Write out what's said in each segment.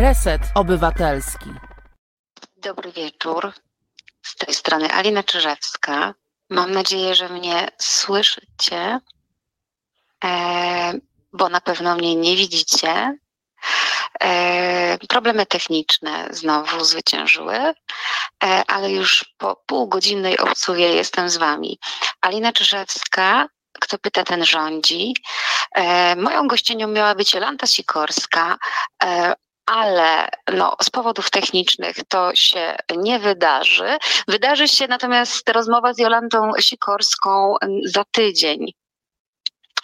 Reset Obywatelski. Dobry wieczór. Z tej strony Alina Czyżewska. Mam nadzieję, że mnie słyszycie, e, bo na pewno mnie nie widzicie. E, problemy techniczne znowu zwyciężyły, e, ale już po półgodzinnej obsługie jestem z Wami. Alina Czyżewska, kto pyta, ten rządzi. Moją gościnią miała być Jolanta Sikorska, ale no, z powodów technicznych to się nie wydarzy. Wydarzy się natomiast rozmowa z Jolantą Sikorską za tydzień.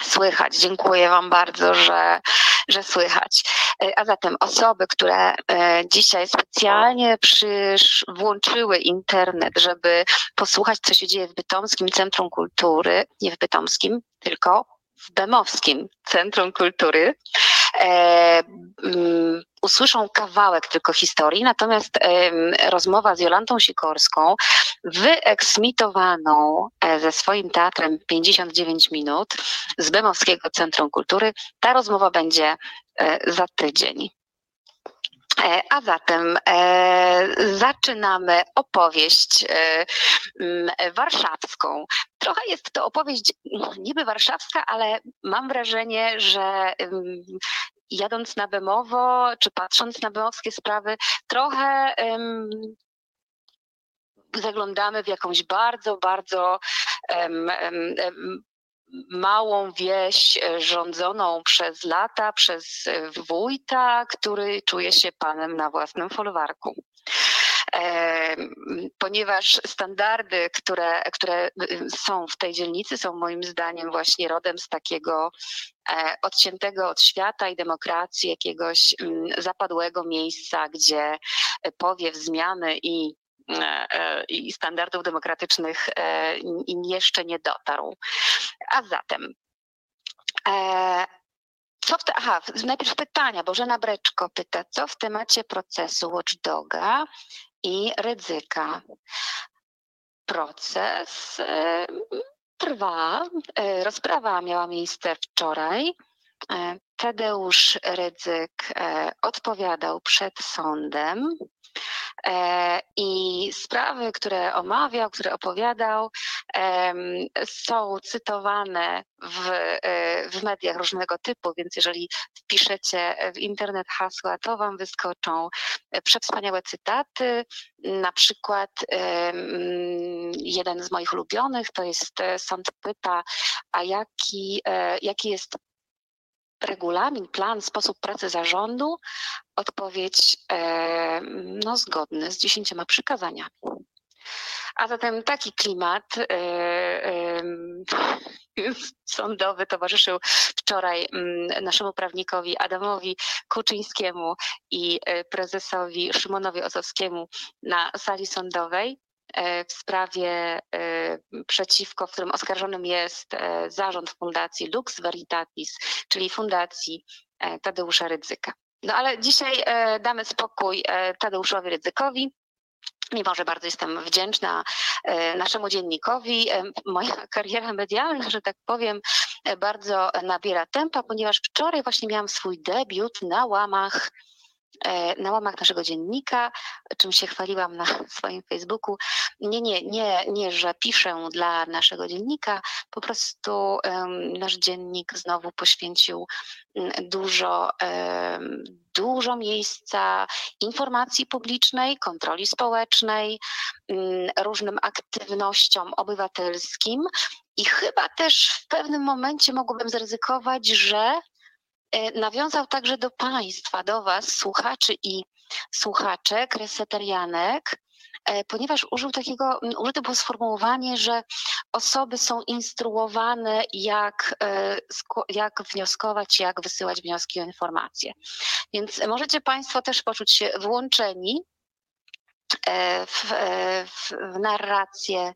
Słychać. Dziękuję Wam bardzo, że, że słychać. A zatem osoby, które e, dzisiaj specjalnie przysz, włączyły internet, żeby posłuchać, co się dzieje w Bytomskim Centrum Kultury, nie w Bytomskim, tylko w Bemowskim Centrum Kultury, e, usłyszą kawałek tylko historii, natomiast rozmowa z Jolantą Sikorską, wyeksmitowaną e, ze swoim teatrem 59 minut z Bemowskiego Centrum Kultury, ta rozmowa będzie e, za tydzień. E, a zatem e, zaczynamy opowieść e, warszawską. Trochę jest to opowieść niby warszawska, ale mam wrażenie, że jadąc na Bemowo, czy patrząc na bemowskie sprawy, trochę zaglądamy w jakąś bardzo, bardzo małą wieś e, rządzoną przez lata przez e, wójta, który czuje się panem na własnym folwarku. E, ponieważ standardy, które, które są w tej dzielnicy, są moim zdaniem właśnie rodem z takiego odciętego od świata i demokracji, jakiegoś zapadłego miejsca, gdzie powiew zmiany i E, e, i standardów demokratycznych e, jeszcze nie dotarł. A zatem co w te, aha, najpierw pytania. Bożena Breczko pyta, co w temacie procesu Watchdoga i ryzyka? Proces trwa. Rozprawa miała miejsce wczoraj. Tadeusz Rydzyk odpowiadał przed sądem. E, I sprawy, które omawiał, które opowiadał, są cytowane w, e, w mediach różnego typu, więc jeżeli wpiszecie w internet hasła, to Wam wyskoczą przewspaniałe cytaty. Na przykład jeden z moich ulubionych to jest e, Sąd pyta, a jaki, jaki jest regulamin, plan, sposób pracy zarządu? Odpowiedź e, zgodny z dziesięcioma przykazaniami. A zatem taki klimat e, e, sądowy towarzyszył wczoraj mm, naszemu prawnikowi Adamowi Kuczyńskiemu i prezesowi Szymonowi Osowskiemu na sali sądowej. E, w sprawie e, przeciwko, w którym oskarżonym jest e, zarząd Fundacji Lux Veritatis, czyli Fundacji Tadeusza Rydzyka. No ale dzisiaj damy spokój Tadeuszowi Rydzykowi. Mimo, że bardzo jestem wdzięczna naszemu dziennikowi, moja kariera medialna, że tak powiem, bardzo nabiera tempa, ponieważ wczoraj właśnie miałam swój debiut na łamach E, na łamach naszego dziennika, czym się chwaliłam na swoim Facebooku. Nie, nie, nie, nie, że piszę dla naszego dziennika, po prostu nasz dziennik znowu poświęcił mm, dużo, dużo miejsca informacji publicznej, kontroli społecznej, mm, różnym aktywnościom obywatelskim. I chyba też w pewnym momencie mogłabym zaryzykować, że E, nawiązał także do Państwa, do Was, słuchaczy i słuchaczek, resetarianek, e, ponieważ użył takiego, użyte było sformułowanie, że osoby są instruowane, jak, e, jak wnioskować, jak wysyłać wnioski o informacje. Więc możecie Państwo też poczuć się włączeni w, w, w narrację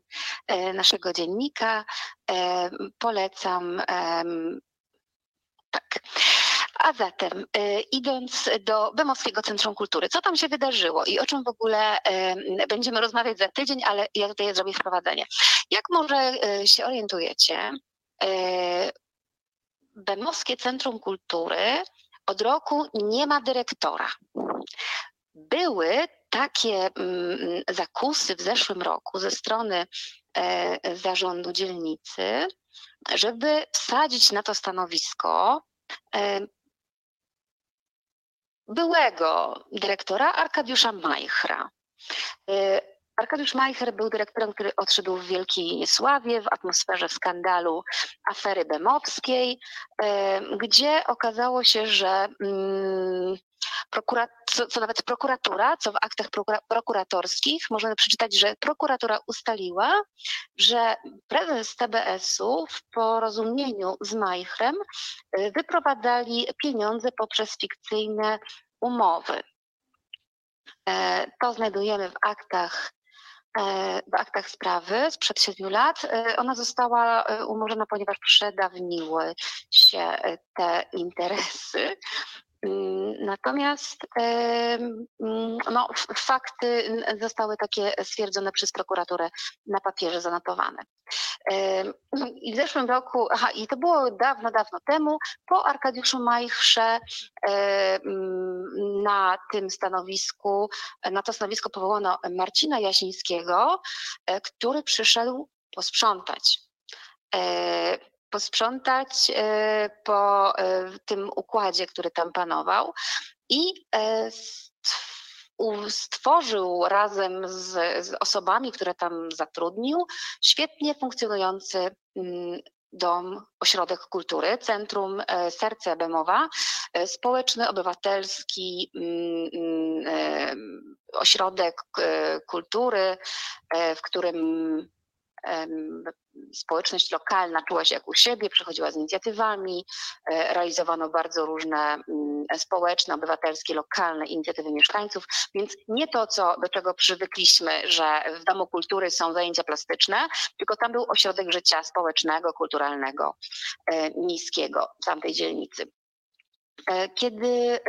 naszego dziennika. Polecam tak. A zatem, y, idąc do Bemowskiego Centrum Kultury, co tam się wydarzyło i o czym w ogóle y, będziemy rozmawiać za tydzień, ale ja tutaj zrobię wprowadzenie. Jak może y, się orientujecie, Bemowskie Centrum Kultury od roku nie ma dyrektora. były takie mm, zakusy w zeszłym roku ze strony e, zarządu dzielnicy, żeby wsadzić na to stanowisko e, byłego dyrektora Arkadiusza Majchra. E, Arkadiusz Majcher był dyrektorem, który odszedł w wielkiej sławie, w atmosferze skandalu afery bemowskiej, gdzie okazało się, że mm, co, co, nawet prokuratura, co w aktach prokuratorskich możemy przeczytać, że prokuratura ustaliła, że prezes TBS-u w porozumieniu z Majchrem y, wyprowadzali pieniądze poprzez fikcyjne umowy. E, to znajdujemy w aktach e, w aktach sprawy sprzed siedmiu lat. E, ona została umorzona, ponieważ przedawniły się te interesy. Mm, natomiast mm, no, fakty zostały takie stwierdzone przez prokuraturę na papierze zanotowane. I w zeszłym roku, aha, i to było dawno, dawno temu, po Arkadiuszu Majchrze na tym stanowisku, na to stanowisko powołano Marcina Jasińskiego, e, który przyszedł posprzątać e, posprzątać e, po e, tym układzie, który tam panował i e, stworzył razem z, z, osobami, które tam zatrudnił, świetnie funkcjonujący mm, dom, ośrodek kultury, Centrum Serce Bemowa, społeczny, obywatelski mm, mm, ośrodek kultury, w którym społeczność lokalna czuła się jak u siebie, przychodziła z inicjatywami, e, realizowano bardzo różne mm, społeczne, obywatelskie, lokalne inicjatywy mieszkańców, więc nie to, co, do czego przywykliśmy, że w Domu Kultury są zajęcia plastyczne, tylko tam był ośrodek życia społecznego, kulturalnego, e, miejskiego tamtej dzielnicy. E, kiedy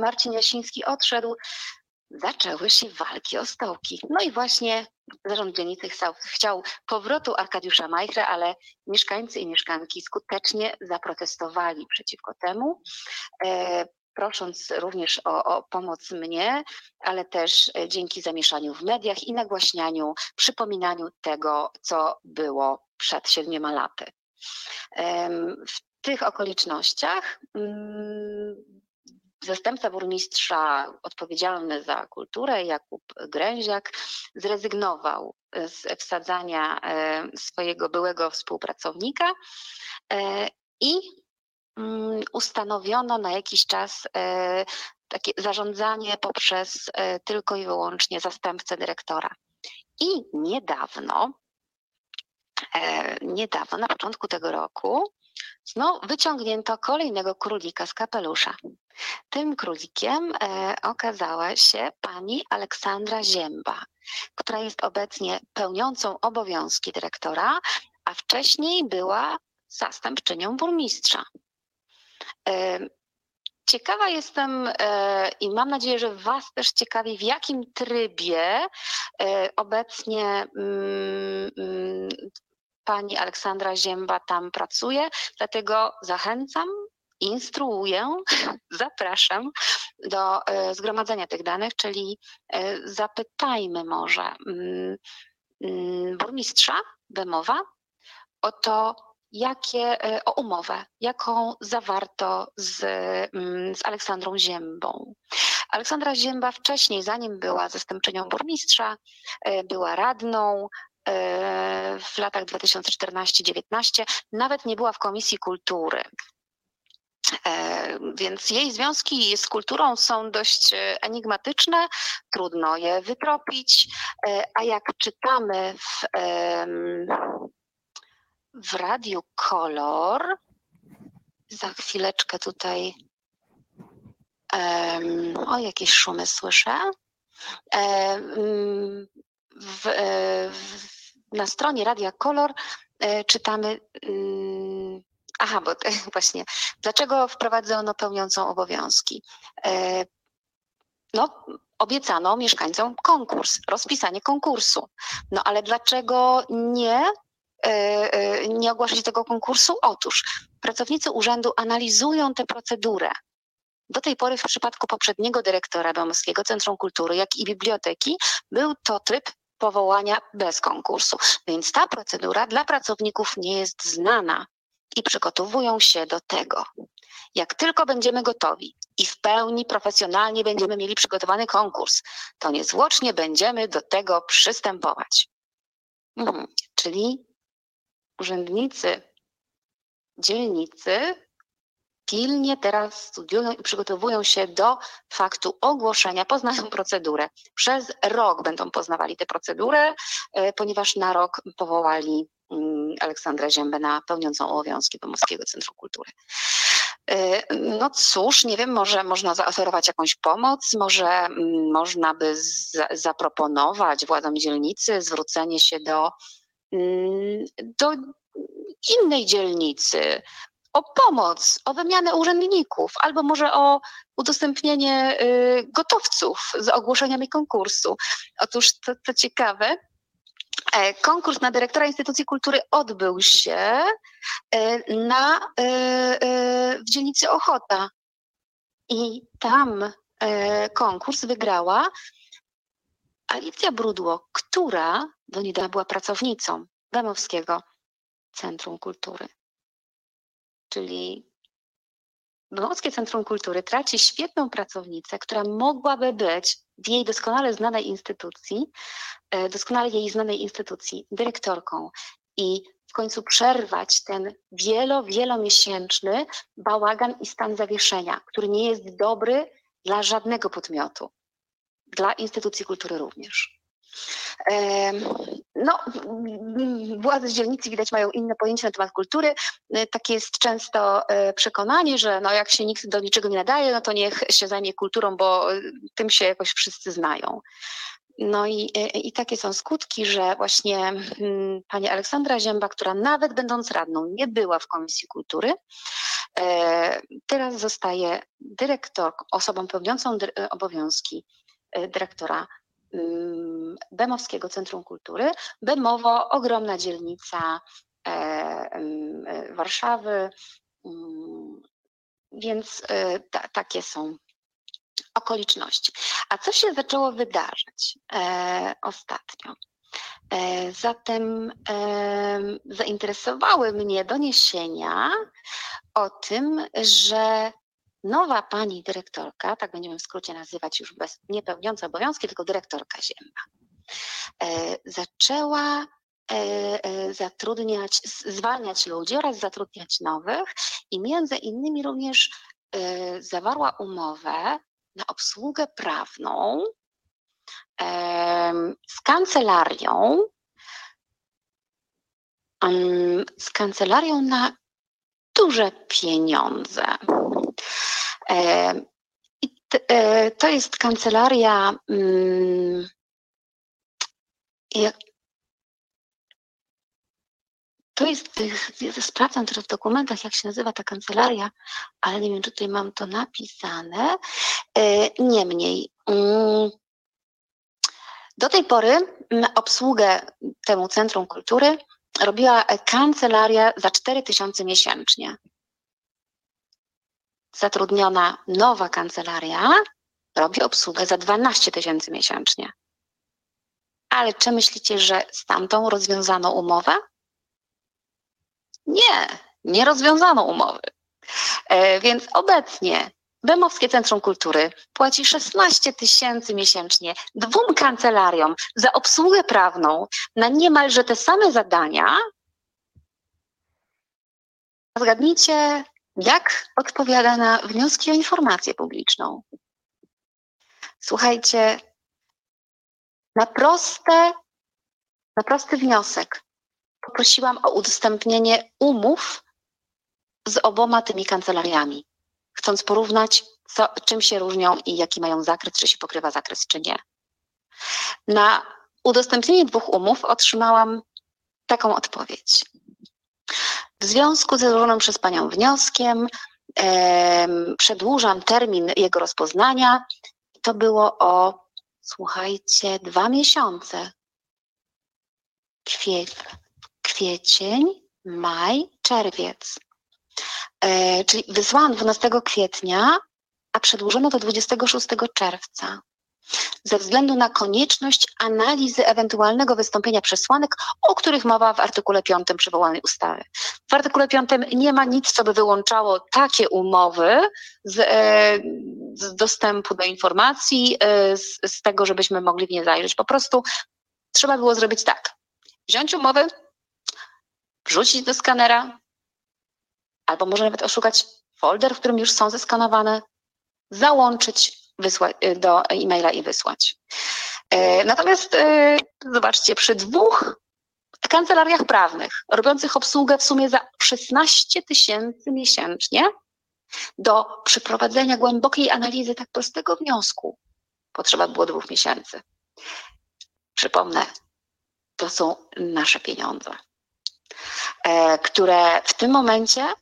Marcin Jasiński odszedł, zaczęły się walki o stołki. No i właśnie zarząd dzielnicy chciał, chciał powrotu Arkadiusza Majchra, ale mieszkańcy i mieszkanki skutecznie zaprotestowali przeciwko temu. E, prosząc również o, o, pomoc mnie, ale też e, dzięki zamieszaniu w mediach i nagłaśnianiu, przypominaniu tego, co było przed siedmioma laty. W tych okolicznościach mm, Zastępca burmistrza odpowiedzialny za kulturę, Jakub Gręziak, zrezygnował z wsadzania e, swojego byłego współpracownika e, i mm, ustanowiono na jakiś czas e, takie zarządzanie poprzez tylko i wyłącznie zastępcę dyrektora. I niedawno, niedawno, na początku tego roku, no, wyciągnięto kolejnego królika z kapelusza. Tym królikiem e, okazała się pani Aleksandra Zięba, która jest obecnie pełniącą obowiązki dyrektora, a wcześniej była zastępczynią burmistrza. E, ciekawa jestem e, i mam nadzieję, że Was też ciekawi, w jakim trybie obecnie mm, mm, pani Aleksandra Zięba tam pracuje, dlatego zachęcam, instruuję, zapraszam do e, zgromadzenia tych danych, czyli e, zapytajmy może mm, mm, burmistrza Bemowa o to, jakie, e, o umowę, jaką zawarto z, mm, z Aleksandrą Ziębą. Aleksandra Zięba wcześniej, zanim była zastępczynią burmistrza, była radną, w latach 2014-19 nawet nie była w Komisji Kultury. E, więc jej związki z kulturą są dość e, enigmatyczne, trudno je wytropić, e, a jak czytamy w, w Radiu Kolor, za chwileczkę tutaj o jakieś szumy słyszę. W, w, na stronie Radia Kolor czytamy mm, Aha, bo właśnie, dlaczego wprowadzono pełniącą obowiązki? E, no, obiecano mieszkańcom konkurs, rozpisanie konkursu. No ale dlaczego nie, e, e, nie ogłosić tego konkursu? Otóż pracownicy urzędu analizują tę procedurę Do tej pory w przypadku poprzedniego dyrektora Bełmowskiego Centrum Kultury, jak i biblioteki, był to tryb powołania bez konkursu. Więc ta procedura dla pracowników nie jest znana i przygotowują się do tego. Jak tylko będziemy gotowi i w pełni profesjonalnie będziemy mieli przygotowany konkurs, to niezwłocznie będziemy do tego przystępować. Mhm. Czyli urzędnicy, dzielnicy pilnie teraz studiują i przygotowują się do faktu ogłoszenia, poznają procedurę. Przez rok będą poznawali tę procedurę, e, ponieważ na rok powołali mm, Aleksandrę Ziębę na pełniącą obowiązki Pomorskiego Centrum Kultury. E, no cóż, nie wiem, może można zaoferować jakąś pomoc, może mm, można by zaproponować władzom dzielnicy zwrócenie się do, mm, do innej dzielnicy, o pomoc, o wymianę urzędników, albo może o udostępnienie y, gotowców z ogłoszeniami konkursu. Otóż to, to ciekawe, Konkurs na dyrektora instytucji kultury odbył się e, na, e, w dzielnicy Ochota. I tam konkurs wygrała Alicja Brudło, która do niedawna była pracownicą Bemowskiego Centrum Kultury czyli Bałtyckie Centrum Kultury traci świetną pracownicę, która mogłaby być w jej doskonale znanej instytucji, e, doskonale jej znanej instytucji, dyrektorką i w końcu przerwać ten wielo, wielomiesięczny bałagan i stan zawieszenia, który nie jest dobry dla żadnego podmiotu, dla instytucji kultury również. No, władze dzielnicy widać mają inne pojęcie na temat kultury. E, takie jest często e, przekonanie, że no jak się nikt do niczego nie nadaje, no to niech się zajmie kulturą, bo e, tym się jakoś wszyscy znają. No i, i takie są skutki, że właśnie hmm, pani Aleksandra Zięba, która nawet będąc radną nie była w Komisji Kultury, teraz zostaje dyrektorką, osobą pełniącą obowiązki dyrektora Bemowskiego Centrum Kultury. Bemowo, ogromna dzielnica e, e, Warszawy, mm, więc e, ta, takie są okoliczności. A co się zaczęło wydarzać ostatnio? Zatem zainteresowały mnie doniesienia o tym, że nowa pani dyrektorka, tak będziemy w skrócie nazywać już bez, nie pełniąca obowiązki, tylko dyrektorka Ziemba, zaczęła e, e, zatrudniać, zwalniać ludzi oraz zatrudniać nowych i między innymi również zawarła umowę na obsługę prawną z kancelarią, z kancelarią na duże pieniądze. I e, to jest kancelaria. To jest, sprawdzam teraz w dokumentach, jak się nazywa ta kancelaria, ale nie wiem, czy tutaj mam to napisane. E, niemniej, mm, do tej pory mm, obsługę temu Centrum Kultury robiła kancelaria za 4 tysiące miesięcznie zatrudniona nowa kancelaria robi obsługę za 12 tysięcy miesięcznie. Ale czy myślicie, że z tamtą rozwiązano umowę? Nie, nie rozwiązano umowy. E, więc obecnie Bemowskie Centrum Kultury płaci 16 tysięcy miesięcznie dwóm kancelariom za obsługę prawną na niemalże te same zadania. Zgadnijcie, jak odpowiada na wnioski o informację publiczną? Słuchajcie, na proste, na prosty wniosek poprosiłam o udostępnienie umów z oboma tymi kancelariami, chcąc porównać, co, czym się różnią i jaki mają zakres, czy się pokrywa zakres, czy nie. Na udostępnienie dwóch umów otrzymałam taką odpowiedź. W związku ze złożonym przez Panią wnioskiem e, przedłużam termin jego rozpoznania. To było o, słuchajcie, dwa miesiące. Kwie, kwiecień, maj, czerwiec. E, czyli wysłałam 12 kwietnia a przedłużono do 26 czerwca ze względu na konieczność analizy ewentualnego wystąpienia przesłanek, o których mowa w artykule 5 przywołanej ustawy. W artykule 5 nie ma nic, co by wyłączało takie umowy z, e, z dostępu do informacji, e, z, z tego, żebyśmy mogli w nie zajrzeć. Po prostu trzeba było zrobić tak. Wziąć umowę, wrzucić do skanera, albo może nawet oszukać folder, w którym już są zeskanowane, załączyć y, do e-maila i wysłać. E, natomiast e, zobaczcie, przy dwóch kancelariach prawnych robiących obsługę w sumie za 16 tysięcy miesięcznie do przeprowadzenia głębokiej analizy tak prostego wniosku potrzeba było dwóch miesięcy. Przypomnę, to są nasze pieniądze, które w tym momencie E,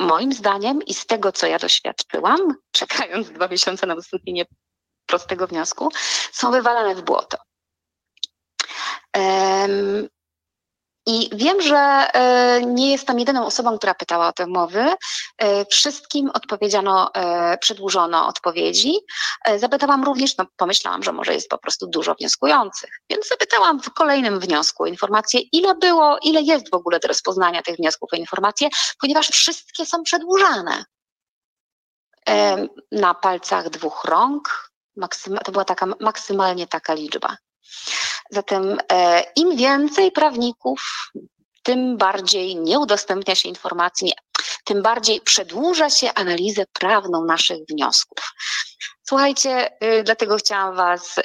moim zdaniem i z tego, co ja doświadczyłam, czekając dwa miesiące na wystąpienie prostego wniosku, są wywalane w błoto. I wiem, że e, nie jestem jedyną osobą, która pytała o te umowy. E, wszystkim odpowiedziano, e, przedłużono odpowiedzi. Zapytałam również, no pomyślałam, że może jest po prostu dużo wnioskujących, więc zapytałam w kolejnym wniosku o informację, ile było, ile jest w ogóle do rozpoznania tych wniosków o informację, ponieważ wszystkie są przedłużane. Na palcach dwóch rąk, to była taka maksymalnie taka liczba. Zatem e, im więcej prawników, tym bardziej nie udostępnia się informacji, tym bardziej przedłuża się analizę prawną naszych wniosków. Słuchajcie, y, dlatego chciałam Was y,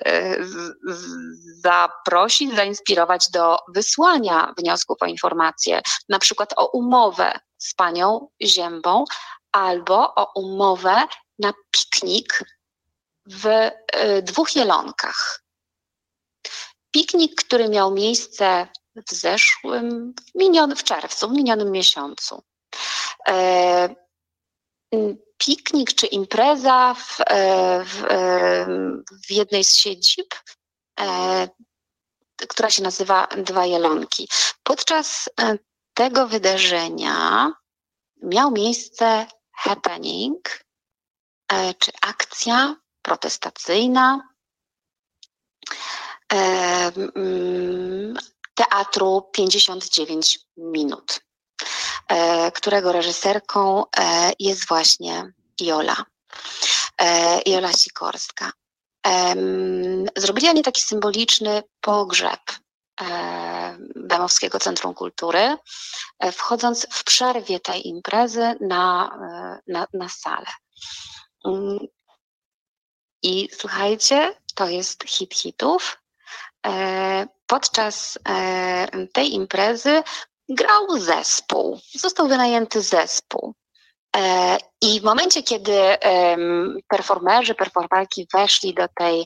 zaprosić, zainspirować do wysłania wniosków o informacje, na przykład o umowę z panią Ziębą albo o umowę na piknik w y, dwóch jelonkach. Piknik, który miał miejsce w zeszłym, w, minion, w czerwcu, w minionym miesiącu. E, piknik czy impreza w, e, w, e, w jednej z siedzib, e, która się nazywa Dwa Jelonki. Podczas e, tego wydarzenia miał miejsce happening, e, czy akcja protestacyjna, teatru 59 minut, e, którego reżyserką e, jest właśnie Jola. E, Jola Sikorska. Zrobili oni taki symboliczny pogrzeb Bemowskiego Centrum Kultury, wchodząc w przerwie tej imprezy na, na, na salę. Mm. I słuchajcie, to jest hit hitów. E, podczas e, tej imprezy grał zespół, został wynajęty zespół. E, I w momencie, kiedy performerzy, performerki weszli do tej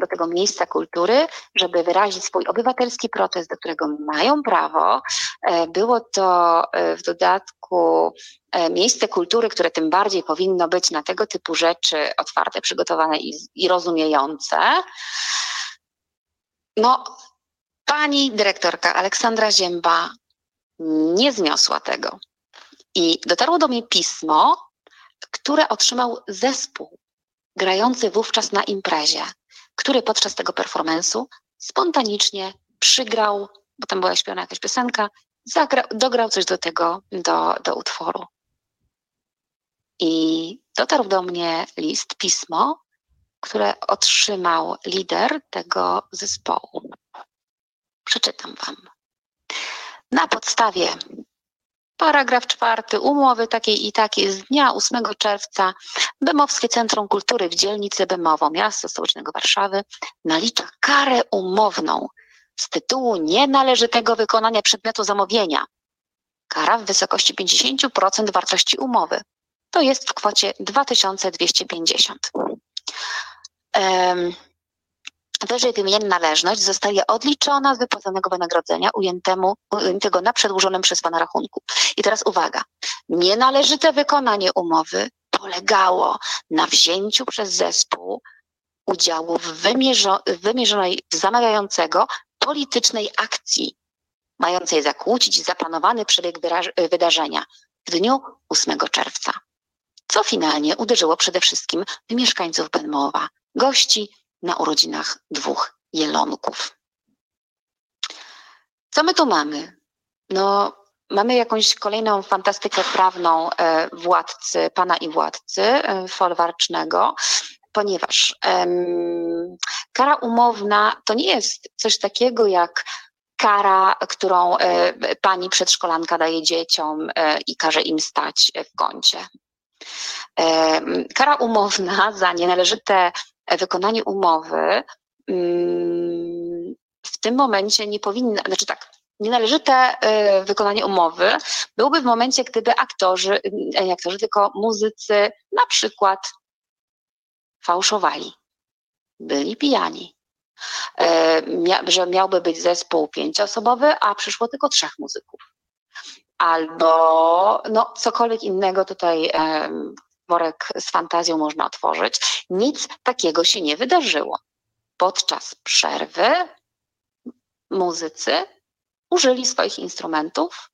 do tego miejsca kultury, żeby wyrazić swój obywatelski protest, do którego mają prawo. Było to w dodatku miejsce kultury, które tym bardziej powinno być na tego typu rzeczy otwarte, przygotowane i, i rozumiejące. No, pani dyrektorka Aleksandra Zięba nie zniosła tego. I dotarło do mnie pismo, które otrzymał zespół grający wówczas na imprezie, który podczas tego performance'u spontanicznie przygrał, bo tam była śpiewana jakaś piosenka, zagrał, dograł coś do tego, do, do utworu. I dotarł do mnie list, pismo, które otrzymał lider tego zespołu. Przeczytam Wam. Na podstawie paragraf czwarty umowy takiej i takiej z dnia 8 czerwca Bemowskie Centrum Kultury w dzielnicy Bemowo, miasto stołecznego Warszawy, nalicza karę umowną z tytułu nienależytego wykonania przedmiotu zamówienia. Kara w wysokości 50% wartości umowy. To jest w kwocie 2250 wyżej wymieniona należność zostaje odliczona z wypłaconego wynagrodzenia ujętemu, ujętego na przedłużonym przez Pana rachunku. I teraz uwaga, nienależyte wykonanie umowy polegało na wzięciu przez zespół udziału w, wymierzo, wymierzonej w zamawiającego politycznej akcji mającej zakłócić zaplanowany przebieg wydarzenia w dniu 8 czerwca co finalnie uderzyło przede wszystkim w mieszkańców Benmowa, gości na urodzinach dwóch jelonków. Co my tu mamy? No, mamy jakąś kolejną fantastykę prawną e, władcy, pana i władcy e, folwarcznego, ponieważ kara umowna to nie jest coś takiego jak kara, którą e, pani przedszkolanka daje dzieciom e, i każe im stać w kącie. E, kara umowna za nienależyte wykonanie umowy mm, w tym momencie nie powinna, znaczy tak, nienależyte wykonanie umowy byłoby w momencie, gdyby aktorzy, nie aktorzy, tylko muzycy na przykład fałszowali, byli pijani, E, że miałby być zespół pięcioosobowy, a przyszło tylko trzech muzyków. Albo no, cokolwiek innego tutaj worek z fantazją można otworzyć. Nic takiego się nie wydarzyło. Podczas przerwy muzycy użyli swoich instrumentów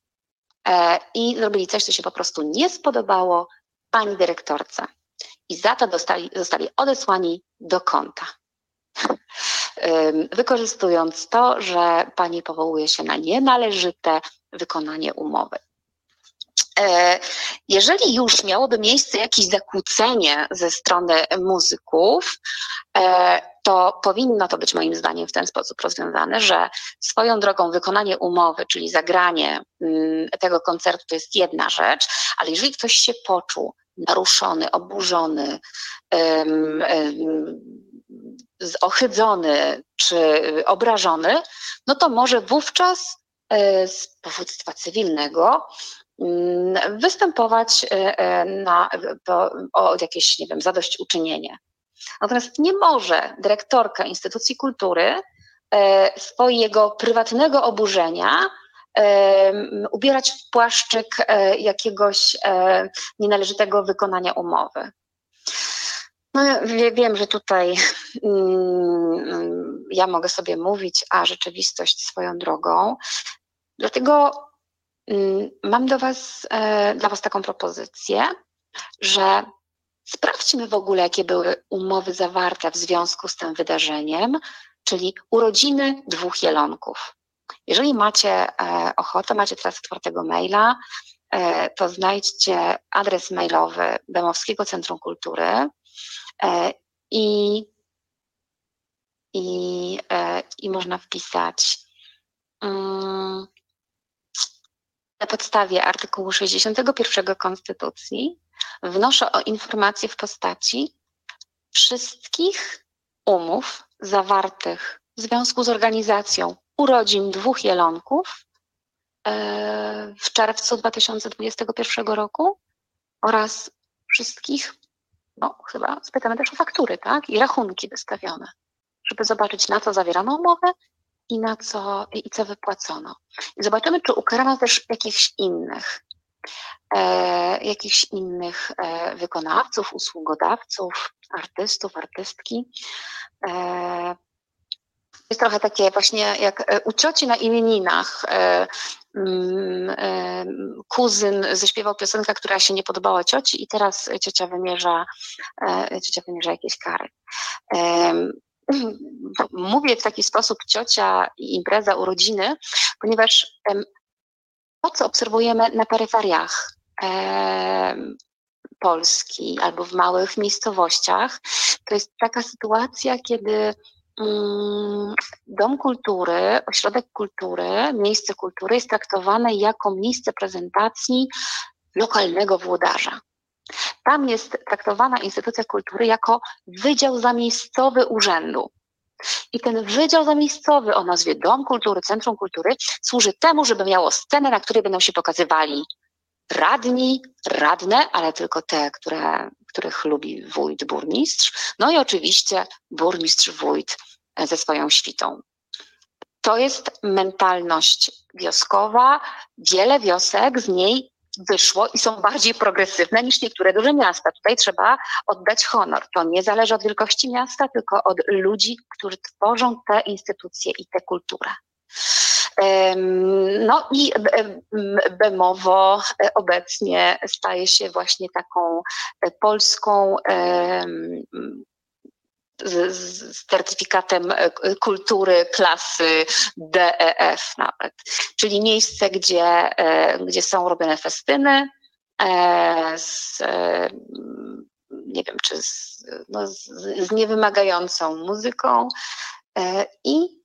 e, i zrobili coś, co się po prostu nie spodobało pani dyrektorce. I za to dostali, zostali odesłani do kąta wykorzystując to, że pani powołuje się na nienależyte wykonanie umowy. E, jeżeli już miałoby miejsce jakieś zakłócenie ze strony muzyków, e, to powinno to być moim zdaniem w ten sposób rozwiązane, że swoją drogą wykonanie umowy, czyli zagranie mm, tego koncertu to jest jedna rzecz, ale jeżeli ktoś się poczuł naruszony, oburzony, um, um, ochydzony czy obrażony, no to może wówczas e, z powództwa cywilnego mm, występować e, e, na, o jakieś, nie wiem, zadośćuczynienie. Natomiast nie może dyrektorka instytucji kultury swojego prywatnego oburzenia ubierać w płaszczyk jakiegoś nienależytego wykonania umowy. No, wiem, że tutaj mm, ja mogę sobie mówić, a rzeczywistość swoją drogą. Dlatego mm, mam do was, e, dla Was taką propozycję, że sprawdźmy w ogóle, jakie były umowy zawarte w związku z tym wydarzeniem, czyli urodziny dwóch jelonków. Jeżeli macie e, ochotę, macie teraz otwartego maila, e, to znajdźcie adres mailowy Bemowskiego Centrum Kultury I, i, e, i można wpisać mm, na podstawie artykułu 61 Konstytucji wnoszę o informację w postaci wszystkich umów zawartych w związku z organizacją urodzin dwóch jelonków e, w czerwcu 2021 roku oraz wszystkich no chyba spytamy też o faktury, tak? I rachunki wystawione, żeby zobaczyć, na co zawierano umowę i na co, i co wypłacono. I zobaczymy, czy ukarano też jakichś innych, e, jakichś innych e, wykonawców, usługodawców, artystów, artystki. E, jest trochę takie właśnie jak e, u cioci na imieninach. E, Mm, kuzyn zaśpiewał piosenkę, która się nie podobała cioci i teraz ciocia wymierza, e, ciocia wymierza jakieś kary. Mówię w taki sposób ciocia i impreza urodziny, ponieważ to, co obserwujemy na peryferiach Polski albo w małych miejscowościach, to jest taka sytuacja, kiedy dom kultury, ośrodek kultury, miejsce kultury jest traktowane jako miejsce prezentacji lokalnego włodarza. Tam jest traktowana instytucja kultury jako wydział zamiejscowy urzędu. I ten wydział zamiejscowy o nazwie Dom Kultury, Centrum Kultury służy temu, żeby miało scenę, na której będą się pokazywali radni, radne, ale tylko te, które, których lubi wójt, burmistrz, no i oczywiście burmistrz, wójt ze swoją świtą. To jest mentalność wioskowa. Wiele wiosek z niej wyszło i są bardziej progresywne niż niektóre duże miasta. Tutaj trzeba oddać honor. To nie zależy od wielkości miasta, tylko od ludzi, którzy tworzą te instytucje i tę kulturę. No i Bemowo obecnie staje się właśnie taką polską z, certyfikatem kultury klasy DEF nawet, czyli miejsce, gdzie, gdzie są robione festyny z, nie wiem, czy z, no, z, z niewymagającą muzyką i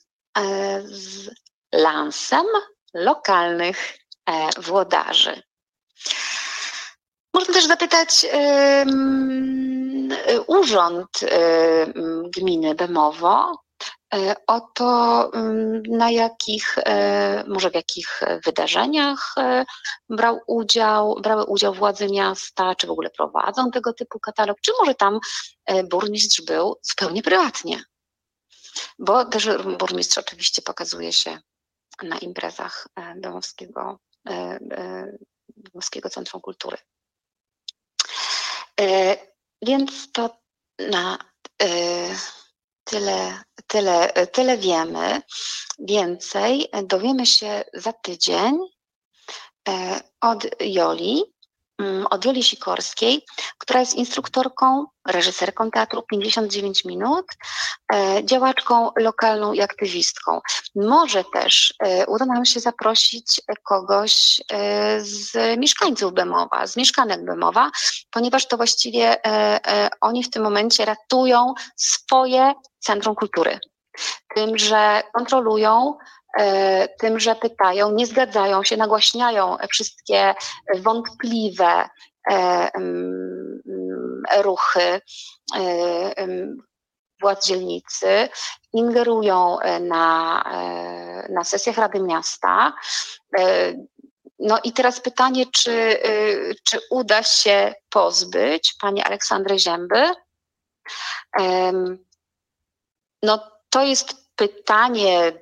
z lansem lokalnych e, włodarzy. Można też zapytać urząd gminy Bemowo e, o to, na jakich, e, może w jakich wydarzeniach brał udział, brały udział władze miasta, czy w ogóle prowadzą tego typu katalog, czy może tam burmistrz był zupełnie prywatnie. Bo też burmistrz oczywiście pokazuje się na imprezach e, Domowskiego, e, e, Domowskiego Centrum Kultury. Więc to na tyle, tyle, tyle wiemy. Więcej dowiemy się za tydzień od Joli. Mm, od Julii Sikorskiej, która jest instruktorką, reżyserką teatru 59 minut, e, działaczką lokalną i aktywistką. Może też e, uda nam się zaprosić kogoś e, z mieszkańców Bemowa, z mieszkanek Bemowa, ponieważ to właściwie oni w tym momencie ratują swoje centrum kultury. Tym, że kontrolują tym, że pytają, nie zgadzają się, nagłaśniają wszystkie wątpliwe e, ruchy e, władz dzielnicy, ingerują na, na sesjach Rady Miasta. No i teraz pytanie, czy, czy uda się pozbyć pani Aleksandry Zięby? No to jest pytanie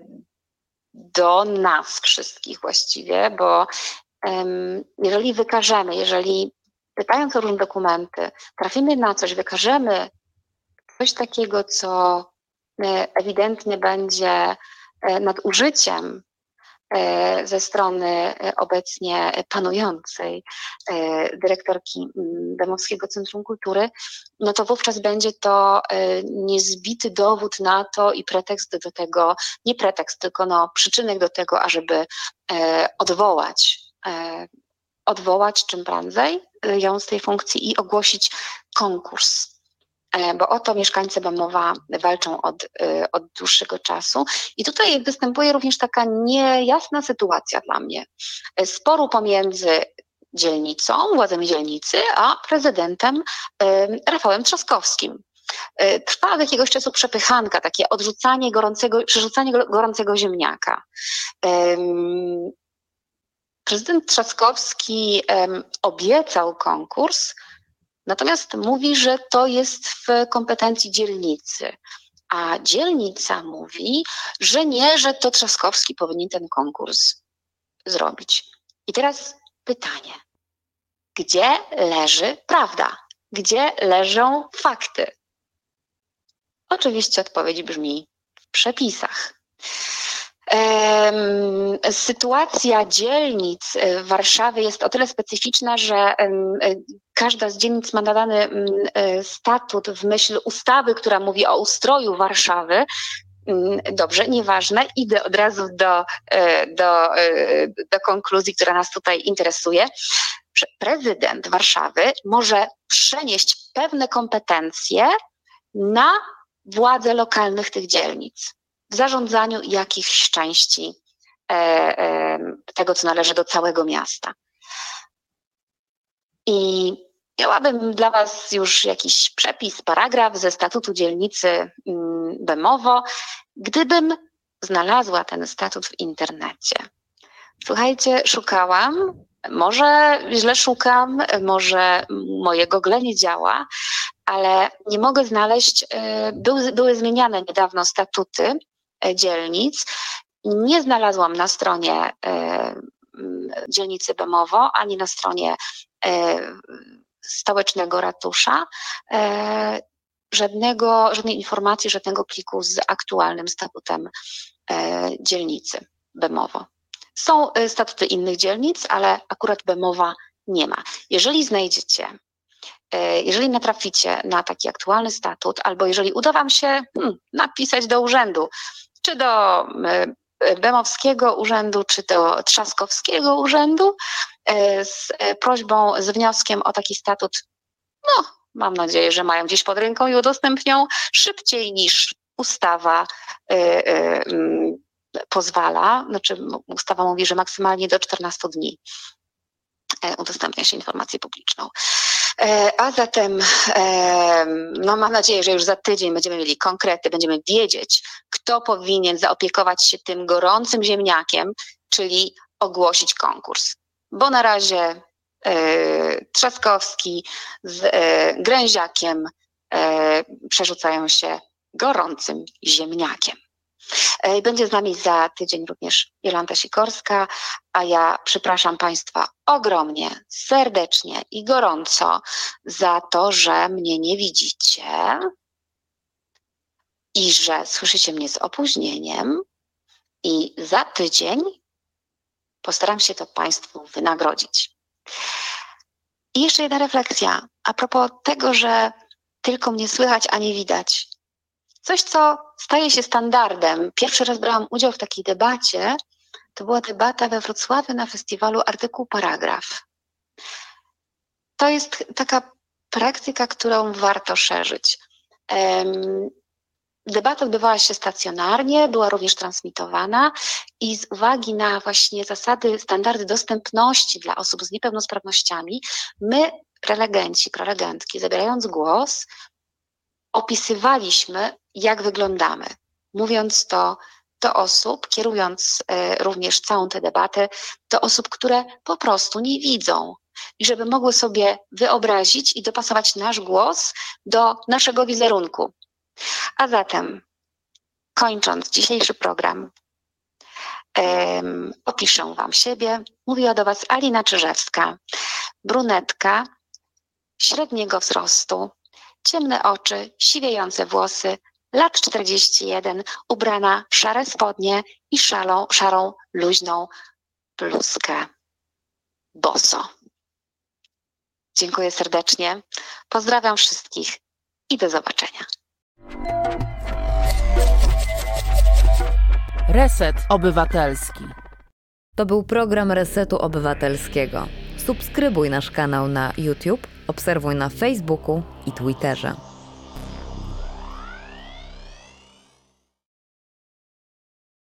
do nas wszystkich właściwie, bo jeżeli wykażemy, jeżeli pytając o różne dokumenty, trafimy na coś, wykażemy coś takiego, co e, ewidentnie będzie e, nadużyciem ze strony e, obecnie panującej e, dyrektorki Demowskiego Centrum Kultury, no to wówczas będzie to niezbity dowód na to i pretekst do tego, nie pretekst, tylko no przyczynek do tego, ażeby odwołać odwołać czym prędzej ją z tej funkcji i ogłosić konkurs. E, bo o to mieszkańcy Bemowa walczą od, e, od dłuższego czasu. I tutaj występuje również taka niejasna sytuacja dla mnie. E, sporu pomiędzy dzielnicą, władzami dzielnicy, a prezydentem Rafałem Trzaskowskim. Trwa od jakiegoś czasu przepychanka, takie odrzucanie gorącego, przerzucanie gorącego ziemniaka. Prezydent Trzaskowski obiecał konkurs, Natomiast mówi, że to jest w kompetencji dzielnicy. A dzielnica mówi, że nie, że to Trzaskowski powinien ten konkurs zrobić. I teraz pytanie: gdzie leży prawda? Gdzie leżą fakty? Oczywiście odpowiedź brzmi w przepisach. Sytuacja dzielnic e, Warszawy jest o tyle specyficzna, że e, każda z dzielnic ma nadany e, statut w myśl ustawy, która mówi o ustroju Warszawy. Dobrze, nieważne, idę od razu do, do, do konkluzji, która nas tutaj interesuje. Prezydent Warszawy może przenieść pewne kompetencje na władze lokalnych tych dzielnic w zarządzaniu jakichś części e, e, tego, co należy do całego miasta. I miałabym dla Was już jakiś przepis, paragraf ze statutu dzielnicy mm, Bemowo, gdybym znalazła ten statut w internecie. Słuchajcie, szukałam, może źle szukam, może moje Google nie działa, ale nie mogę znaleźć, e, były, były zmieniane niedawno statuty dzielnic. Nie znalazłam na stronie e, dzielnicy Bemowo, ani na stronie e, stołecznego ratusza żadnego, żadnej informacji, żadnego pliku z aktualnym statutem dzielnicy. Bemowo. Są statuty innych dzielnic, ale akurat Bemowa nie ma. Jeżeli znajdziecie, jeżeli natraficie na taki aktualny statut, albo jeżeli uda Wam się hmm, napisać do urzędu, czy do y, Bemowskiego Urzędu, czy do Trzaskowskiego Urzędu z prośbą, z wnioskiem o taki statut, no, mam nadzieję, że mają gdzieś pod ręką i udostępnią szybciej niż ustawa pozwala, znaczy ustawa mówi, że maksymalnie do 14 dni e, udostępnia się informację publiczną. E, a zatem, e, no mam nadzieję, że już za tydzień będziemy mieli konkrety, będziemy wiedzieć, kto powinien zaopiekować się tym gorącym ziemniakiem, czyli ogłosić konkurs. Bo na razie Trzaskowski z Gręziakiem przerzucają się gorącym ziemniakiem. E, będzie z nami za tydzień również Jolanta Sikorska, a ja przepraszam Państwa ogromnie, serdecznie i gorąco za to, że mnie nie widzicie i że słyszycie mnie z opóźnieniem i za tydzień postaram się to Państwu wynagrodzić. I jeszcze jedna refleksja a propos tego, że tylko mnie słychać, a nie widać. Coś, co staje się standardem. Pierwszy raz brałam udział w takiej debacie. To była debata we Wrocławiu na festiwalu Artykuł Paragraf. To jest taka praktyka, którą warto szerzyć. Debata odbywała się stacjonarnie, była również transmitowana i z uwagi na właśnie zasady, standardy dostępności dla osób z niepełnosprawnościami, my, prelegenci, prelegentki, zabierając głos, opisywaliśmy, jak wyglądamy, mówiąc to do osób, kierując e, również całą tę debatę do osób, które po prostu nie widzą. I żeby mogły sobie wyobrazić i dopasować nasz głos do naszego wizerunku. A zatem, kończąc dzisiejszy program, um, opiszę Wam siebie. Mówiła do Was Alina Czyżewska, brunetka, średniego wzrostu, ciemne oczy, siwiejące włosy, lat 41, ubrana w szare spodnie i szalą, szarą, luźną bluzkę. Boso. Dziękuję serdecznie. Pozdrawiam wszystkich i do zobaczenia. Reset Obywatelski. To był program Resetu Obywatelskiego. Subskrybuj nasz kanał na YouTube, obserwuj na Facebooku i Twitterze.